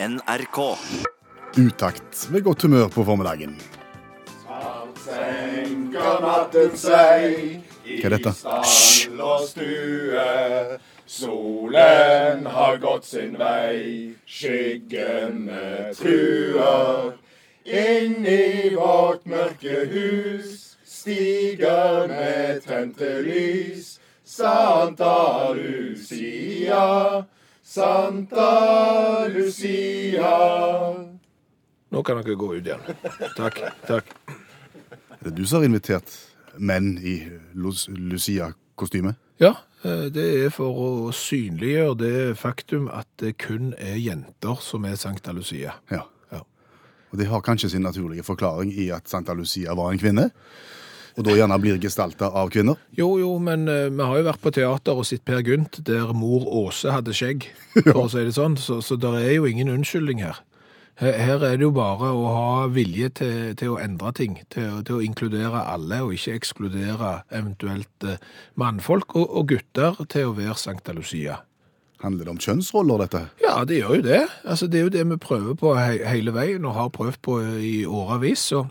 NRK. Utakt med godt humør på formiddagen. Senker natten seg Hva er dette? stall og stue. Solen har gått sin vei, skyggene truer. Inn i vårt mørke hus stiger med tente lys. Santa Lucia, Santa Lucia. Nå kan dere gå ut igjen. Takk. takk. Er det du som har invitert menn i Lucia-kostyme? Ja, eh, det er for å synliggjøre det faktum at det kun er jenter som er Sankta Lucia. Ja. Ja. Og det har kanskje sin naturlige forklaring i at Santa Lucia var en kvinne, og da gjerne blir gestalta av kvinner. Jo, jo, men eh, vi har jo vært på teater og sett Per Gynt, der mor Åse hadde skjegg, for å si det sånn, så, så det er jo ingen unnskyldning her. Her her er det jo bare å ha vilje til, til å endre ting, til, til å inkludere alle, og ikke ekskludere eventuelt eh, mannfolk og, og gutter til å være Sankta Lucia. Handler det om kjønnsroller, dette? Ja, det gjør jo det. Altså, det er jo det vi prøver på he hele veien, og har prøvd på i årevis. Og,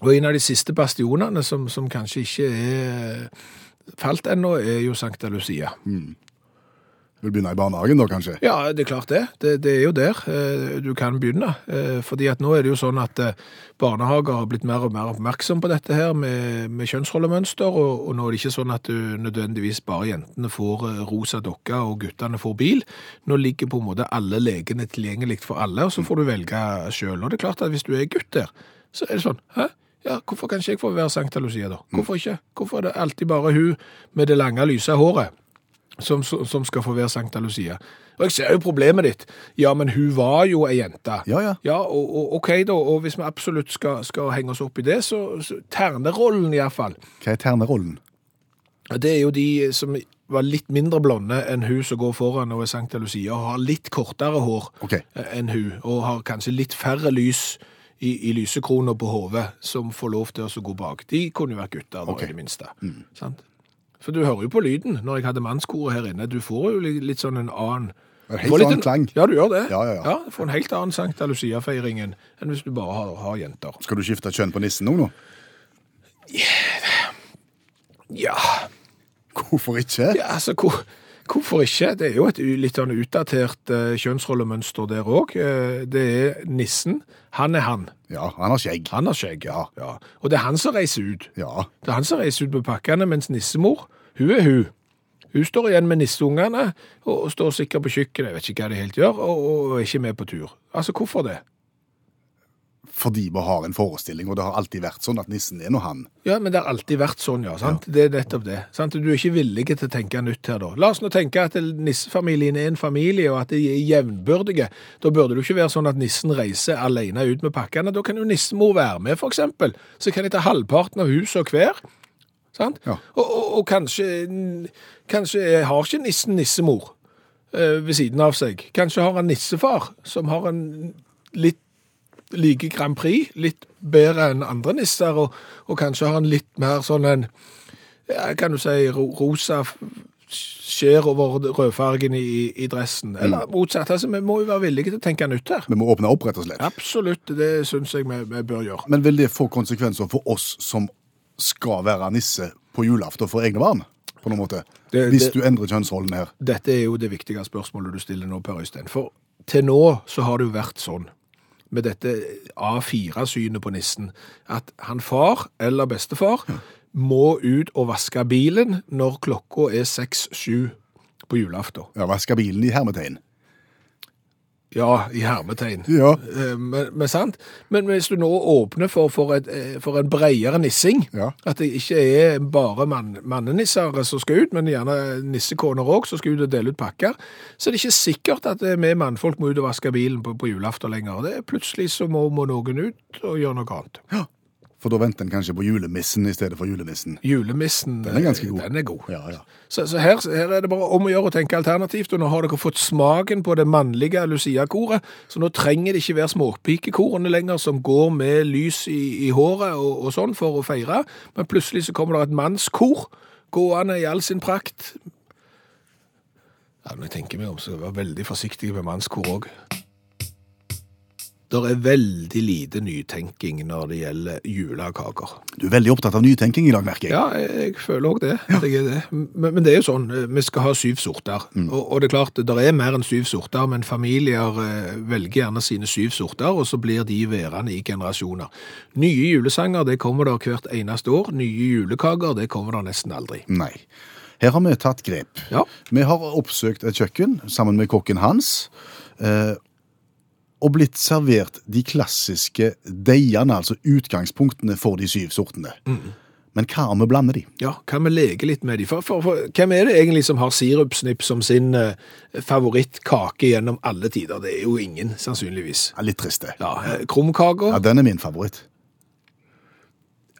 og en av de siste bastionene som, som kanskje ikke er falt ennå, er jo Sankta Lucia. Vil begynne i barnehagen da, kanskje? Ja, det er klart det. Det, det er jo der eh, du kan begynne. Eh, fordi at nå er det jo sånn at eh, barnehager har blitt mer og mer oppmerksom på dette her med, med kjønnsrollemønster, og, og nå er det ikke sånn at du nødvendigvis bare jentene får rosa dokke og guttene får bil. Nå ligger på en måte alle legene tilgjengelig for alle, og så får du velge sjøl. Og det er klart at hvis du er gutt der, så er det sånn Hæ? Ja, hvorfor kan ikke jeg få være Sankta Lucia, da? Hvorfor ikke? Hvorfor er det alltid bare hun med det lange, lyse håret? som, som skal få være Sankta Lucia. Og jeg ser jo problemet ditt. Ja, men hun var jo ei jente. Ja, ja. Ja, og, og, ok da, og hvis vi absolutt skal, skal henge oss opp i det, så, så ternerollen i hvert fall. Hva er ternerollen? Det er jo de som var litt mindre blonde enn hun som går foran og er Sankta Lucia, og har litt kortere hår Ok. eh, enn hun, og har kanskje litt færre lys i, i lysekroner på hodet som får lov til å gå bak. De kunne jo vært gutter, da, Ok. i det minste. Sant? For du hører jo på lyden når jeg hadde mannskoret her inne. Du får jo litt, litt sånn en annen En helt annen en- klang. Ja, du gjør det. Ja, ja, ja. du får en helt annen Sankta Lucia-feiring enn hvis du bare har, har jenter. Skal du skifte kjønn på nissen nå? nå? Ja, Hvorfor ikke? ja altså, hvor, hvorfor ikke? Det er jo et litt sånn utdatert uh, kjønnsrollemønster der òg. det er nissen. Han er han. Ja, han har skjegg. Han har skjegg, ja. ja. Og det er han som reiser ut. Ja. Det er han som reiser ut med pakkene, mens nissemor, hun er hun. Hun står igjen med nisseungene og, og står sikkert på kjøkkenet, jeg vet ikke hva de helt gjør, og, og er ikke med på tur. Altså, hvorfor det? Fordi vi har en forestilling, og det har alltid vært sånn at nissen er nå han. Ja, men det har alltid vært sånn, ja. sant? Det er nettopp det. sant? Du er ikke villig til å tenke nytt her, da. La oss nå tenke at nissefamilien er en familie, og at de er jevnbyrdige. Da burde det jo ikke være sånn at nissen reiser alene ut med pakkene. Da kan jo nissemor være med, for eksempel. Så kan de ta halvparten av huset hver. Sant? Ja. Og, og, og kanskje, kanskje har ikke nissen nissemor eh, ved siden av seg. Kanskje har han nissefar, som har en litt like Grand Prix, litt bedre enn andre nisser, og, og kanskje har han litt mer sånn en, ja, kan du si, ro, rosa skjer over rødfargen i, i dressen. Eller motsatt, altså, vi må jo være villige til å tenke nytt her. Vi må åpne opp, rett og slett. Absolutt, det synes jeg vi, vi bør gjøre. Men vil det få konsekvenser for oss som skal være nisse på julaften for egne barn? På noen måte? Det- Hvis det- du endrer kjønnsrollen her. Dette er jo det viktige spørsmålet du stiller nå, Per Øystein. For til nå så har det jo vært sånn, med dette A4-synet på nissen, at han far, eller bestefar, må ut og vaske bilen når klokka er 6-7 på julaften. Ja, Vaske bilen i hermetegn. Ja, i hermetegn. Ja. Eh, Men, men sant? Men hvis du nå åpner for, for, et, eh, for en bredere nissing, Ja. at det ikke er bare mann, mannenisser som skal ut, men gjerne nissekoner òg som skal ut og dele ut pakker, så er det ikke sikkert at eh, vi mannfolk må ut og vaske bilen på, på julaften lenger. Det er Plutselig så må, må noen ut og gjøre noe annet. For da venter en kanskje på julemissen i stedet for julenissen. Julemissen Den er ganske god. Den er god. Ja, ja. Så, så her, her er det bare om å gjøre å tenke alternativt, og nå har dere fått smaken på det mannlige Lucia-koret, så nå trenger det ikke være småpikekorene lenger som går med lys i, i håret og, og sånn for å feire, men plutselig så kommer det et mannskor gående i all sin prakt. Ja, når jeg tenker meg om, så var jeg veldig forsiktig med mannskor òg. Det er veldig lite nytenking når det gjelder julekaker. Du er veldig opptatt av nytenking i dag, merker jeg. Ja, jeg, jeg føler òg det. Ja. er det. Men, men det er jo sånn, eh, vi skal ha syv sorter. Og, og det er klart, det er mer enn syv sorter, men familier eh, velger gjerne sine syv sorter, og så blir de værende i generasjoner. Nye julesanger det kommer der hvert eneste år. Nye julekaker det kommer der nesten aldri. Nei. Her har vi tatt grep. Ja. Vi har oppsøkt et kjøkken sammen med kokken hans. Og blitt servert de klassiske deigene, altså utgangspunktene for de syv sortene. Men hva om vi blander de? Ja, kan vi leke litt med de? For, for, for hvem er det egentlig som har sirupsnipp som sin eh, favorittkake gjennom alle tider? Det er jo ingen, sannsynligvis. Ja, litt trist, det. Ja, eh, krumkaker. Ja, den er min favoritt.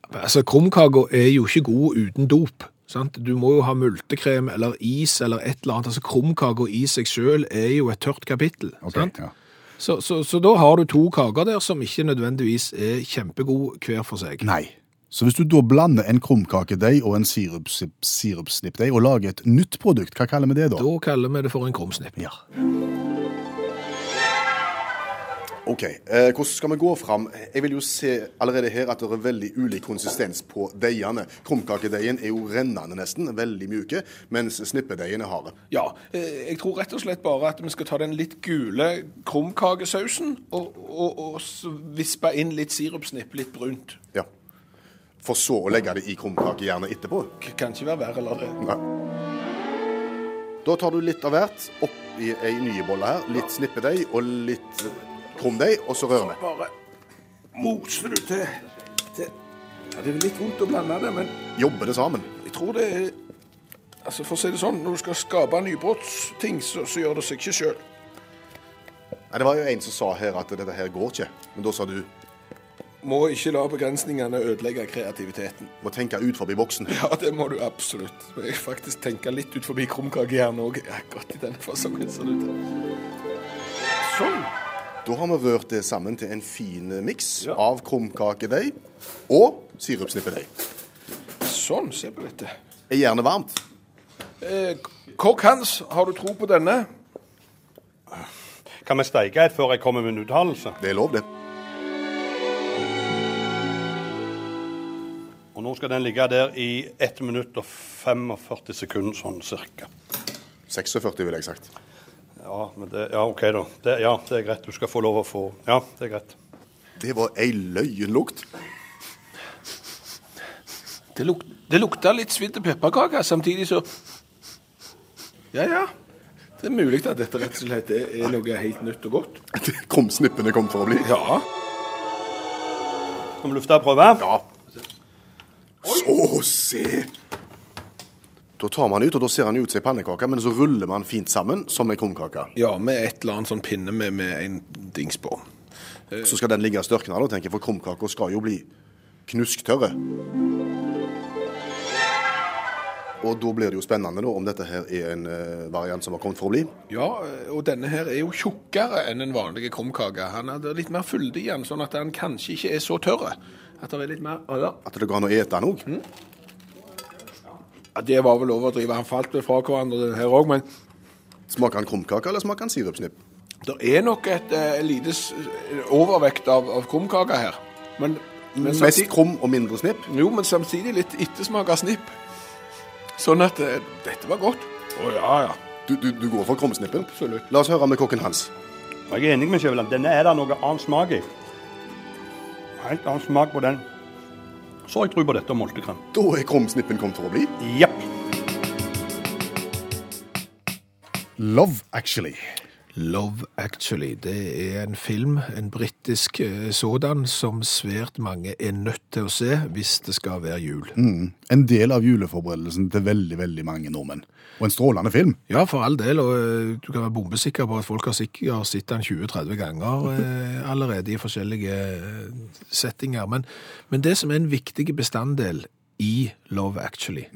Altså, krumkaker er jo ikke god uten dop. Sant? Du må jo ha multekrem eller is eller et eller annet. Altså, krumkaker i seg selv er jo et tørt kapittel. Ok, sant? ja. Så, så, så da har du to kaker der som ikke nødvendigvis er kjempegod hver for seg. Nei. Så hvis du da blander en krumkakedeig og en sirupsnipp- sirupsnippdeig og lager et nytt produkt, hva kaller vi det da? Da kaller vi det for en krumsnipp. Ja. Ok, eh, hvordan skal vi gå fram? Jeg vil jo se allerede her at det er veldig ulik konsistens på deigene. Krumkakedeigen er jo rennende nesten, veldig mjuke, mens snippedeigen er harde. Ja, eh, jeg tror rett og slett bare at vi skal ta den litt gule krumkakesausen og, og, og vispe inn litt sirupsnipp, litt brunt. Ja. For så å legge det i krumkakejernet etterpå. K- Kan ikke være verre, eller det. Nei. Da tar du litt av hvert opp i ei ny bolle her. Litt snippedeig og litt krumdeig, og så rører vi. Bare moser du til, til ja, Det er litt vondt å blande det, men Jobber det sammen. jeg tror det er Altså, For å si det sånn, når du skal skape nybrottsting, så, så gjør det seg ikke sjøl. Det var jo en som sa her at dette her går ikke. Men da sa du Må ikke la begrensningene ødelegge kreativiteten. må tenke ut forbi boksen. Ja, det må du absolutt. Jeg faktisk tenke litt ut forbi krumkakehjernen òg. Godt i denne fasongen. Sånn. Da har vi rørt det sammen til en fin miks Ja. av krumkakedeig og sirupsnippedeig. Sånn, se på dette. Er gjerne varmt? Eh, Kokk Hans, har du tro på denne? Kan vi steike et før jeg kommer med en uttalelse? Det er lov, det. Og nå skal den ligge der i 1 minutt og 45 sekunder, sånn cirka. 46, ville jeg sagt. Ja, men det, ja OK, da. Det, ja, det er greit. Du skal få lov å få Ja, det er greit. Det var ei løyenlukt. Det, luk det lukta litt svidde pepperkaker, samtidig så Ja, ja. Det er mulig at dette rett og slett er er noe helt nytt og godt. Krumsnippene kom for å bli. Ja. Skal vi lufte og prøve? Ja. Så, se! Da tar man ut, og da ser han ut som en pannekake, men så ruller man fint sammen som en krumkake. Ja, med et eller annet sånn pinne med, med en dings på. Så skal den ligge og størkne, da, tenker jeg, for krumkaker skal jo bli knusktørre. Og da blir det jo spennende da, om dette her er en eh, variant som har kommet for å bli. Ja, og denne her er jo tjukkere enn en vanlig krumkake. Han er litt mer fyldig i den, sånn at den kanskje ikke er så tørr. At det er litt mer ja. At det går an å ete den òg. Ja, Det var vel overdrivet. Han falt vel fra hverandre den her òg, men Smaker han krumkake, eller smaker han sirupsnipp? det er nok et eh, lite overvekt av, av krumkake her. Men, men Mest samtidig, krum og mindre snipp. jo, men samtidig litt ettersmak av snipp. Sånn at eh, dette var godt. Å ja, ja. Du, du, du går for krumsnippen? Absolutt. La oss høre med kokken hans. Jeg er enig med Skjæveland. Denne er det noe annet smak i. Helt annen smak på den. Så har jeg tro på dette moltekrem. Da er krumsnippen kommet for å bli. Jepp. Love Actually. Love Actually, det er en film, en britisk eh, sådan, som svært mange er nødt til å se hvis det skal være jul. En del av juleforberedelsen til veldig, veldig mange nordmenn. Og en strålende film. Ja, for all del, og eh, du kan være bombesikker på at folk har sikkert sett den 20-30 ganger eh, allerede i forskjellige settinger. Men, men det som er en viktig bestanddel i Love Actually,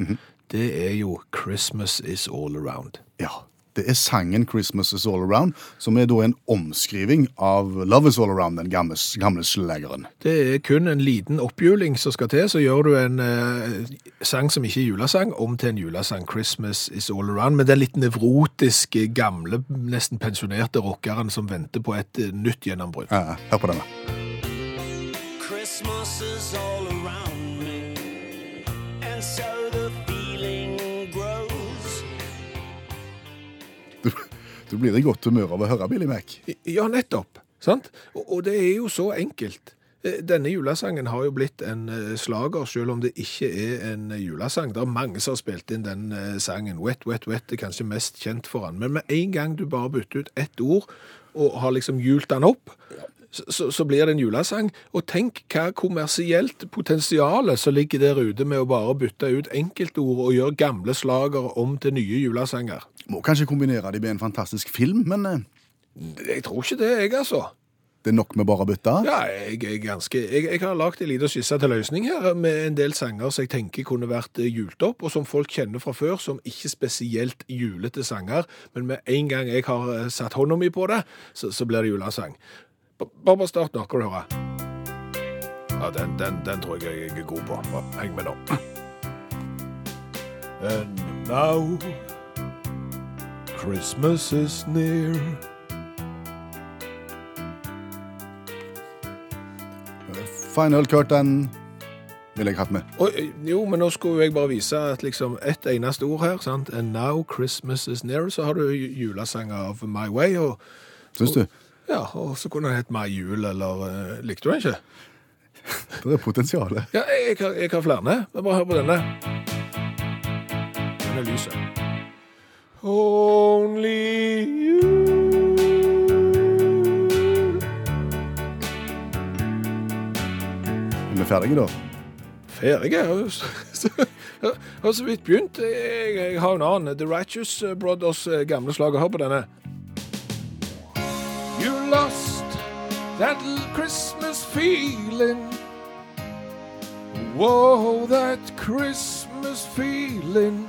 det er jo Christmas is all around. Ja. Det er sangen 'Christmas Is All Around', som er da en omskriving av 'Love Is All Around', den gamle, gamle slageren. Det er kun en liten oppjuling som skal til, så gjør du en eh, sang som ikke er julesang, om til en julesang, 'Christmas Is All Around', med den litt nevrotiske, gamle, nesten pensjonerte rockeren som venter på et eh, nytt gjennombrudd. Ja, hør på denne. Christmas is all around me, and so du blir i godt humør av å høre Billy Mac. Ja, nettopp. Sant? Og, det er jo så enkelt. Eh, Denne julesangen har jo blitt en eh, slager, selv om det ikke er en julesang. Det er mange som har spilt inn den eh, sangen. Wet, wet, wet er kanskje mest kjent for han. Men med en gang du bare bytter ut ett ord, og har liksom hjult den opp, så, så, blir det en julesang. Og tenk hva kommersielt potensialet som ligger der ute med å bare bytte ut enkeltord og gjøre gamle slagere om til nye julesanger. Må kanskje kombinere de med en fantastisk film, men eh, Jeg tror ikke det, jeg, altså. det er nok med bare å bytte. Ja, jeg, er ganske, jeg, jeg har lagt en liten skisse til løsning her, med en del sanger som jeg tenker kunne vært eh, jult opp, og som folk kjenner fra før, som ikke spesielt julete sanger, men med en gang jeg har eh, satt hånda mi på det, så, så blir det julesang. Bare bare start nå, kan du høre. Ja, den, den, den tror jeg jeg er god på. Heng med nå. And now Christmas is near. Final Curtain ville jeg hatt med. Oi, jo, men nå skulle jeg bare vise at liksom ett eneste ord her, sant? And now Christmas is near, så har du ju- julesanger av My Way, og, Syns du? ja, og så kunne den hett My Jul, eller uh, likte du den ikke? Det er potensialet. Ja, jeg, jeg, har, jeg har flere, bare hør på denne. Den er lyset. Only you. Er vi ferdige da? Ferdige? Jeg har så vidt begynt. Jeg, jeg har en annen. The Righteous Brothers eh, gamle slager. Hør på denne. You lost that Christmas feeling. Whoa, that Christmas feeling.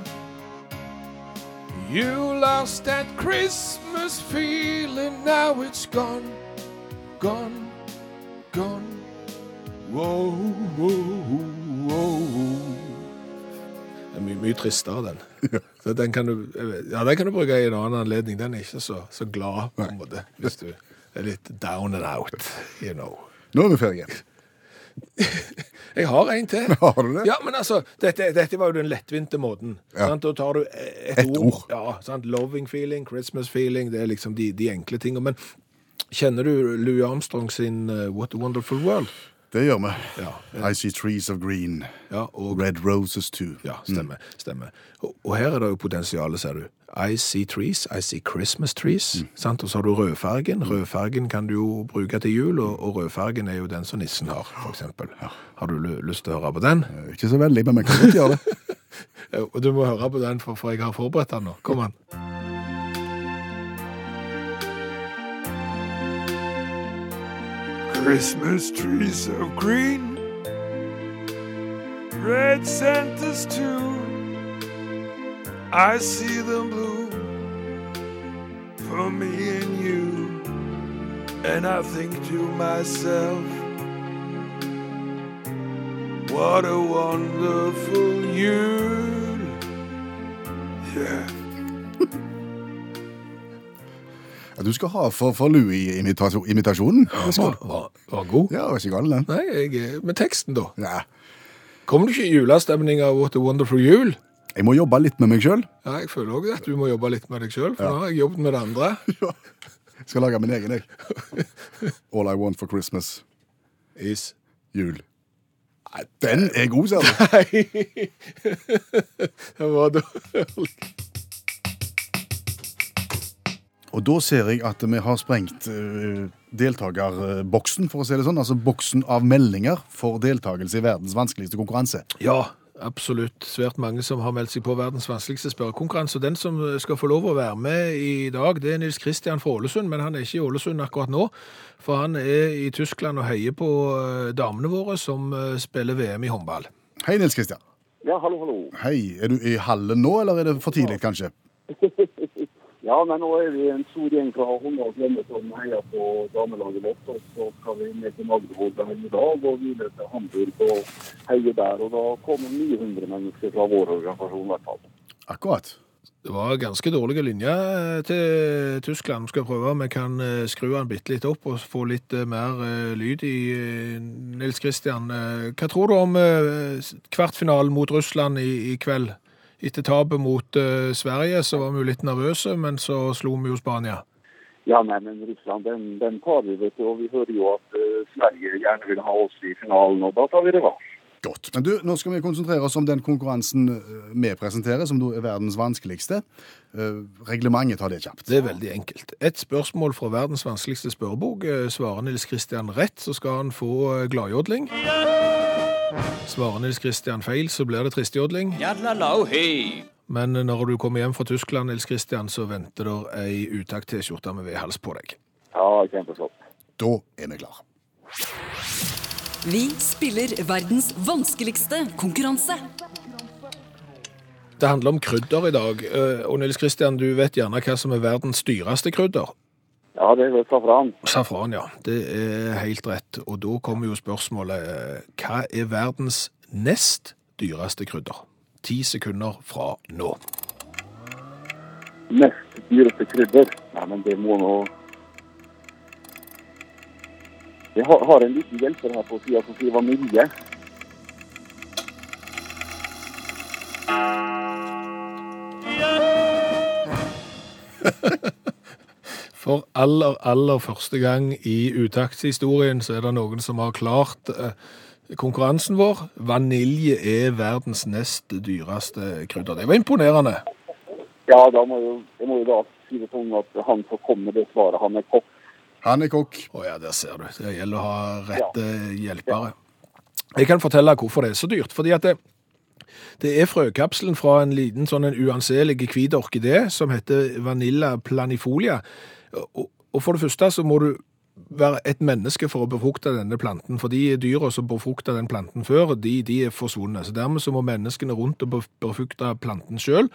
You lost that Christmas feeling. Now it's gone, gone, gone. Wow, wow, wow. Det er mye, mye tristere, den. Så den kan du, ja, den kan du bruke i en annen anledning. Den er ikke så, så glad, på en måte, hvis du er litt down and out, you know. Nå er vi ferdige. Jeg har en til. Har du det? Ja, men altså, dette, dette var jo den lettvinte måten. Ja. Sant? Da tar du et, Et ord. ord. Ja, sant? Loving feeling, Christmas feeling, det er liksom de, de enkle tingene. Men kjenner du Louis Armstrong sin uh, What a Wonderful World? Det gjør vi. Ja, I see trees of green. ja og Red roses too. Ja, stemmer. stemmer. Og, og her er det jo potensialet, ser du. I see trees, I see Christmas trees. Sant? Og så har du rødfargen. Rødfargen kan du jo bruke til jul, og, og rødfargen er jo den som nissen har, f.eks. Ja. Har du lyst til å høre på den? Eh, Ikke så veldig, men vi kan godt gjøre det. Og du må høre på den, for, for jeg har forberedt den nå. Kom an. Christmas trees of green, red Santas too. I see them blue for me and you, and I think to myself, what a wonderful Jul. Yeah. Ja, du skal ha for, for Louis-imitasjonen. Var, god. Ja, var ikke gal den. Nei, jeg, med teksten da. Ja. Kommer du ikke i julestemning av What a Wonderful Jul? Jeg må jobbe litt med meg sjøl. Ja, jeg føler også at du må jobbe litt med deg selv, for nå har jeg jobbet med det andre. Skal lage min egen, jeg. All I want for Christmas. Is. Jul. Nei, den er god, ser du. Nei. Det var dårlig. Og da ser jeg at vi har sprengt uh, deltakerboksen, for å si det sånn. Altså boksen av meldinger for deltakelse i verdens vanskeligste konkurranse. Ja, absolutt. Svært mange som har meldt seg på verdens vanskeligste spørrekonkurranse. Den som skal få lov å være med i dag, det er Nils Kristian fra Ålesund, men han er ikke i Ålesund akkurat nå. For han er i Tyskland og heier på eh, damene våre som eh, spiller VM i håndball. Hei, Nils Kristian. Ja, hallo, hallo. Hei. Er du i hallen nå, eller er det for tidlig, kanskje? Ja, men nå er vi en stor gjeng fra Honda og Klemme som heier på damelaget vårt. Og så skal vi ned til Magdeburg i dag og videre til Hamburg og heie der. Og da kommer 900 mennesker fra vår organisasjon i hvert fall. Akkurat. Det var ganske dårlige linjer til Tyskland. Vi skal prøve om vi kan eh, skru den bitte litt opp og få litt eh, mer eh, lyd i eh, Nils Kristian. Eh, Hva tror du om eh, kvartfinalen mot Russland i, i kveld? Etter tapet mot eh, Sverige så var vi jo litt nervøse, men så slo vi jo Spania. Ja, nei, men Russland, den, den tar vi, vet du. Og vi hører jo at eh, Sverige gjerne vil ha oss i finalen, og da tar vi revansj. Godt. Men du, nå skal vi konsentrere oss om den konkurransen eh, vi presenterer, som er verdens vanskeligste. Reglementet tar det kjapt. Det er veldig enkelt. Et spørsmål fra verdens vanskeligste spørrebok. Svarer Nils Kristian rett, så skal han få gladjodling. gladjodling. Svarer Nils Kristian feil, så blir det tristjodling. Men når du kommer hjem fra Tyskland, Nils Kristian, så venter der ei utakt-T-skjorte med V-hals på deg. Ja, kjempeflott. Da er vi klar. Vi spiller verdens vanskeligste konkurranse. Det handler om krydder i dag, eh, og Nils Kristian, du vet gjerne hva som er verdens dyreste krydder. Ja, det er safran. Safran, ja. Det er helt rett. Og da kommer jo spørsmålet, hva er verdens nest dyreste krydder? Ti sekunder fra nå. Nest dyreste krydder. Nei, men det må nå Jeg har, har en liten hjelper her på sida som sier vanilje. For aller, aller første gang i utaktshistorien så er det noen som har klart eh, konkurransen vår. Vanilje er verdens nest dyreste krydder. Det var imponerende. Ja, da må jo, jeg må jo da si det sånn at han som komme med det svaret, han er kokk. Han er kokk. Å ja, der ser du. Det gjelder å ha rette hjelpere. Jeg kan fortelle hvorfor det er så dyrt. Fordi at det, det er frøkapselen fra en liten sånn en uanselig hvit orkidé som heter Vanilla planifolia. Og, og for det første så må du være et menneske for å befrukte denne planten, for de dyra som befrukta den planten før, de, de er forsvunnet. Så dermed så må menneskene rundt og bef- befrukte planten sjøl.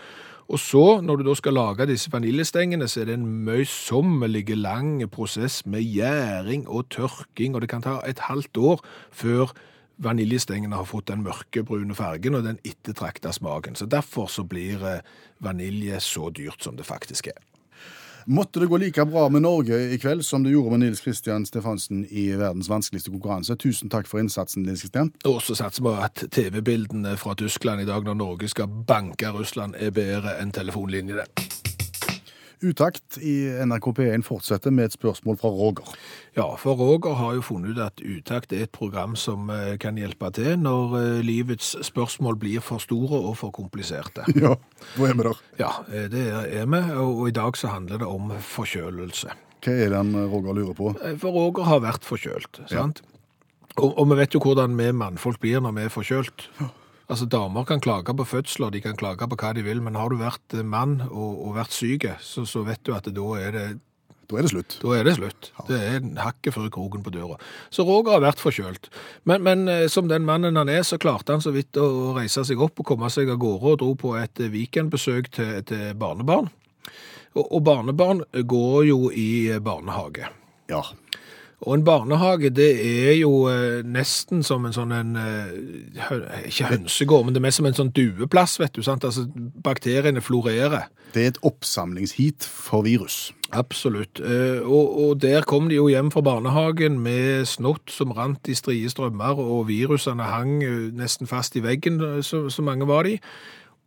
Og så, når du da skal lage disse vaniljestengene, så er det en møysommelig lang prosess med gjæring og tørking, og det kan ta et halvt år før vaniljestengene har fått den mørkebrune fargen og den ettertrakta smaken. Så derfor så blir eh, vanilje så dyrt som det faktisk er. Måtte det gå like bra med Norge i kveld som det gjorde med Nils Kristian Stefansen i verdens vanskeligste konkurranse. Tusen takk for innsatsen, Nils Kristian. Og så satser vi at TV-bildene fra Tyskland i dag, når Norge skal banke Russland, er bedre enn telefonlinjene. Utakt i NRK P1 fortsetter med et spørsmål fra Roger. Ja, for Roger har jo funnet ut at Utakt er et program som eh, kan hjelpe til når eh, livets spørsmål blir for store og for kompliserte. Ja, hvor er vi der? Ja, eh, det er vi, og i dag så handler det om forkjølelse. Hva er det Roger lurer på? For Roger har vært forkjølt, sant? Og, og vi vet jo hvordan vi mannfolk blir når vi er forkjølt. Altså, damer kan klage på fødsler, de kan klage på hva de vil, men har du vært eh, mann og, og vært syke, så, så vet du at da er det Da er det slutt. Da er det slutt. Det er hakket før kroken på døra. Så Roger har vært forkjølt. Men, men eh, som den mannen han er, så klarte han så vidt å reise seg opp og komme seg av gårde og dro på et eh, weekendbesøk til, til barnebarn. Og, og barnebarn går jo i eh, barnehage. Ja. Og en barnehage, det er jo eh, nesten som en sånn en eh, Ikke hønsegård, men det er mest som en sånn dueplass, vet du. sant? Altså, Bakteriene florerer. Det er et oppsamlingsheat for virus. Absolutt. Eh, Og, og der kom de jo hjem fra barnehagen med snott som rant i strie strømmer, og virusene hang nesten fast i veggen, så, så mange var de.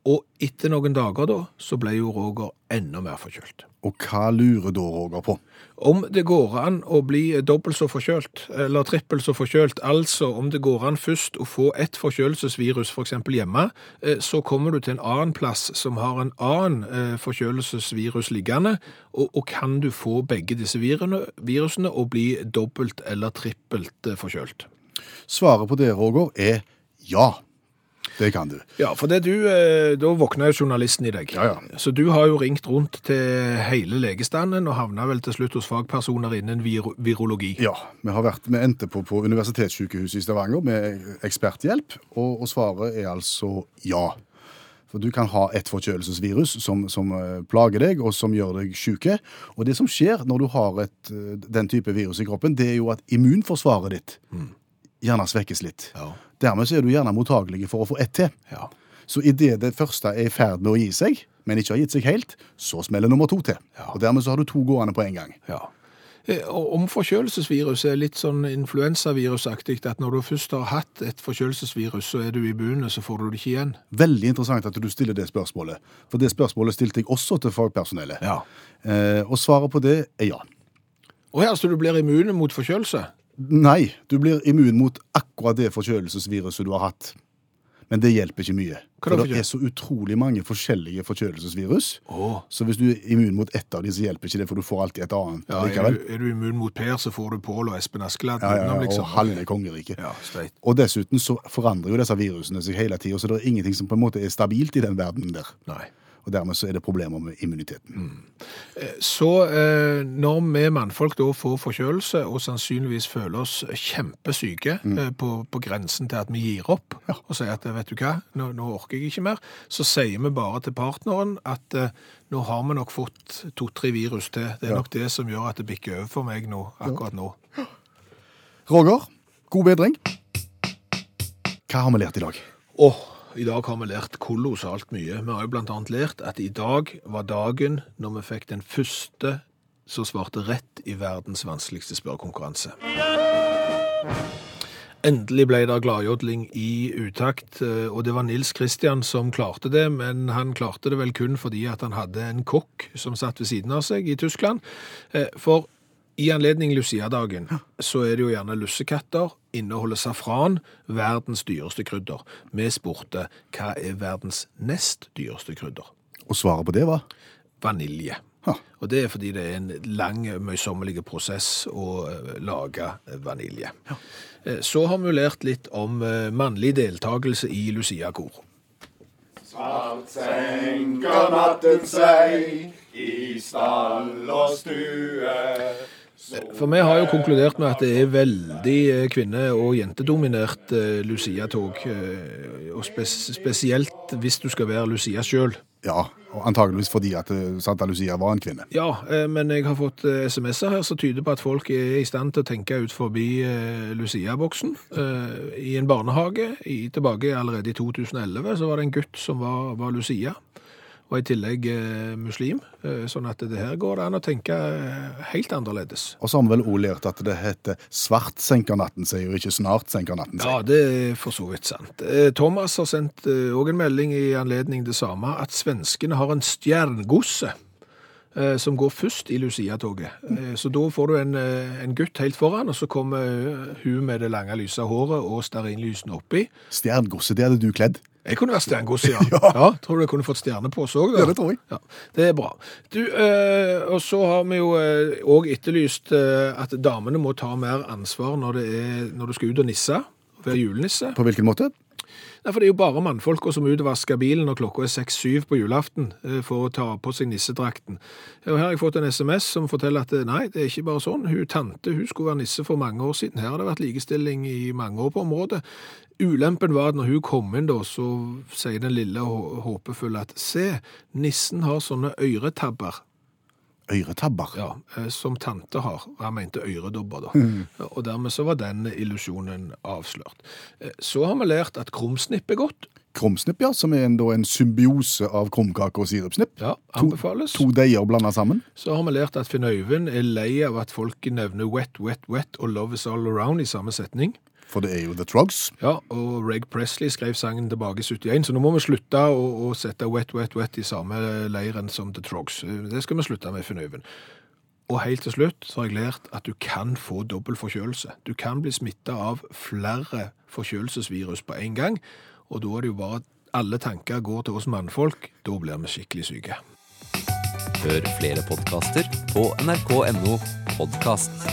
Og etter noen dager da, så ble jo Roger enda mer forkjølt. Og hva lurer da Roger på? Om det går an å bli dobbelt så forkjølt, eller trippelt så forkjølt, altså om det går an først å få ett forkjølelsesvirus for eksempel hjemme, eh, så kommer du til en annen plass som har en annen eh, forkjølelsesvirus liggende, og, og kan du få begge disse virusene og bli dobbelt eller trippelt eh, forkjølt. Svaret på det, Roger, er ja. Det kan du. Ja, for det du, eh, da våkner jo journalisten i deg. Ja, ja. Så du har jo ringt rundt til hele legestanden og havna vel til slutt hos fagpersoner innen vir virologi. Ja, vi har vært, vi endte på, på Universitetssykehuset i Stavanger med eksperthjelp, og, og svaret er altså ja. For du kan ha et forkjølelsesvirus som, som eh, plager deg, og som gjør deg syke. Og det som skjer når du har et, eh, den type virus i kroppen, det er jo at immunforsvaret ditt gjerne svekkes litt. Ja. Dermed så er du gjerne mottagelig for å få ett til. Ja. Så idet det første er i ferd med å gi seg, men ikke har gitt seg helt, så smeller nummer to til. Ja. Og dermed så har du to gående på en gang. Ja. Eh, Om forkjølelsesvirus er litt sånn influensavirusaktig, at når du først har hatt et forkjølelsesvirus, så er du i bunnen, så får du det ikke igjen. Veldig interessant at du stiller det spørsmålet. For det spørsmålet stilte jeg også til fagpersonellet. Ja. Eh, og svaret på det er ja. Og her, så du blir immun mot forkjølelse? Nei, du blir immun mot akkurat det forkjølelsesviruset du har hatt. Men det hjelper ikke mye. For det er så utrolig mange forskjellige forkjølelsesvirus. Oh. Så hvis du er immun mot ett av dem, så hjelper ikke det, for du får alltid et annet Ja, er, du, er du immun mot Per, så får du Pål og Espen Askeland. Ja, ja, ja, liksom. og halve kongeriket. Ja, streit. Og dessuten så forandrer jo disse virusene seg hele tida, så det er ingenting som på en måte er stabilt i den verdenen der. Nei. Og dermed så er det problemer med immuniteten. Så eh, når vi mannfolk da får forkjølelse og sannsynligvis føler oss kjempesyke eh, på, på grensen til at vi gir opp og sier at vet du hva, nå, nå orker jeg ikke mer, så sier vi bare til partneren at eh, nå har vi nok fått to-tre virus til. Det er Ja. nok det som gjør at det bikker over for meg nå, akkurat nå. Roger, god bedring. Hva har vi lært i dag? Åh, i dag har vi lært kolossalt mye. Vi har jo annet lært at i dag var dagen når vi fikk den første som svarte rett i verdens vanskeligste spørrekonkurranse. Endelig ble det gladjodling i utakt, eh, og det var Nils Kristian som klarte det, men han klarte det vel kun fordi at han hadde en kokk som satt ved siden av seg i Tyskland. Eh, For i anledning Lucia-dagen så er det jo gjerne lussekatter, inneholder safran, verdens dyreste krydder. Vi spurte hva er verdens nest dyreste krydder? Og svaret på det var Vanilje. Ha. Og det er fordi det er en lang, møysommelig prosess å eh, lage vanilje. Ja. Så har vi lært litt om eh, mannlig deltakelse i Lucia-kor. Svart senker natten seg i stall og stue. For vi har jo konkludert med at det er veldig eh, kvinne- og jentedominert eh, Lucia-tog. eh, Og spes spesielt hvis du skal være Lucia sjøl. Ja, og antageligvis fordi at Santa Lucia var en kvinne. Ja, men jeg har fått SMS-er her som tyder på at folk er i stand til å tenke ut forbi Lucia-boksen. I en barnehage i, tilbake allerede i 2011 så var det en gutt som var, var Lucia, og i tillegg eh, muslim. Eh, sånn at det her går det an å tenke eh, helt annerledes. Og så har vi vel òg lært at det heter svart senker natten seg, og ikke snart senker natten seg. Ja, det er for så vidt sant. Eh, Thomas har sendt òg en melding i anledning det samme, at svenskene har en stjerngosse. eh, Som går først i Lucia-toget. Eh, Så da får du en, eh, en gutt helt foran, og så kommer eh, hun med det lange, lyse håret og stearinlysene oppi. Stjerngosse, det hadde du kledd. Jeg kunne vært stjernegods, ja. ja. Tror du jeg kunne fått stjerne på oss òg? Ja, det tror jeg. Ja, det er bra. Du, eh, og så har vi jo òg etterlyst eh, at damene må ta mer ansvar når, det er, når du skal ut og nisse. Være julenisse. På hvilken måte? Nei, for det er jo bare mannfolka som utvasker bilen når klokka er 6-7 på julaften eh, for å ta på seg nissedrakten. Og her har jeg fått en SMS som forteller at eh, nei, det er ikke bare sånn. Hun tante hun skulle være nisse for mange år siden. Her har det vært likestilling i mange år på området. Ulempen var at når hun kom inn da, så sier den lille hå- håpefulle at se, nissen har sånne øretabber. Øretabber. Ja, eh, som tante har. Han mente øredobber, da. Og dermed så var den illusjonen avslørt. Eh, Så har vi lært at krumsnipp er godt. Krumsnipp, ja, som er en, da, en symbiose av krumkake og sirupsnipp. Ja, To- anbefales. To deiger blanda sammen. Så har vi lært at Finn Øyvind er lei av at folk nevner wet, wet, wet og love is all around i samme setning. For det er jo The Trogs. Ja, og Reg Presley skrev sangen tilbake i 71, så nå må vi slutte å, å sette wet, wet, wet i samme leiren som The Trogs. Det skal vi slutte med, Finn Øyvind. Og helt til slutt så har jeg lært at du kan få dobbel forkjølelse. Du kan bli smittet av flere forkjølelsesvirus på en gang, og da er det jo bare at alle tanker går til oss mannfolk. Da blir vi skikkelig syke. Hør flere podkaster på nrk.no podkast.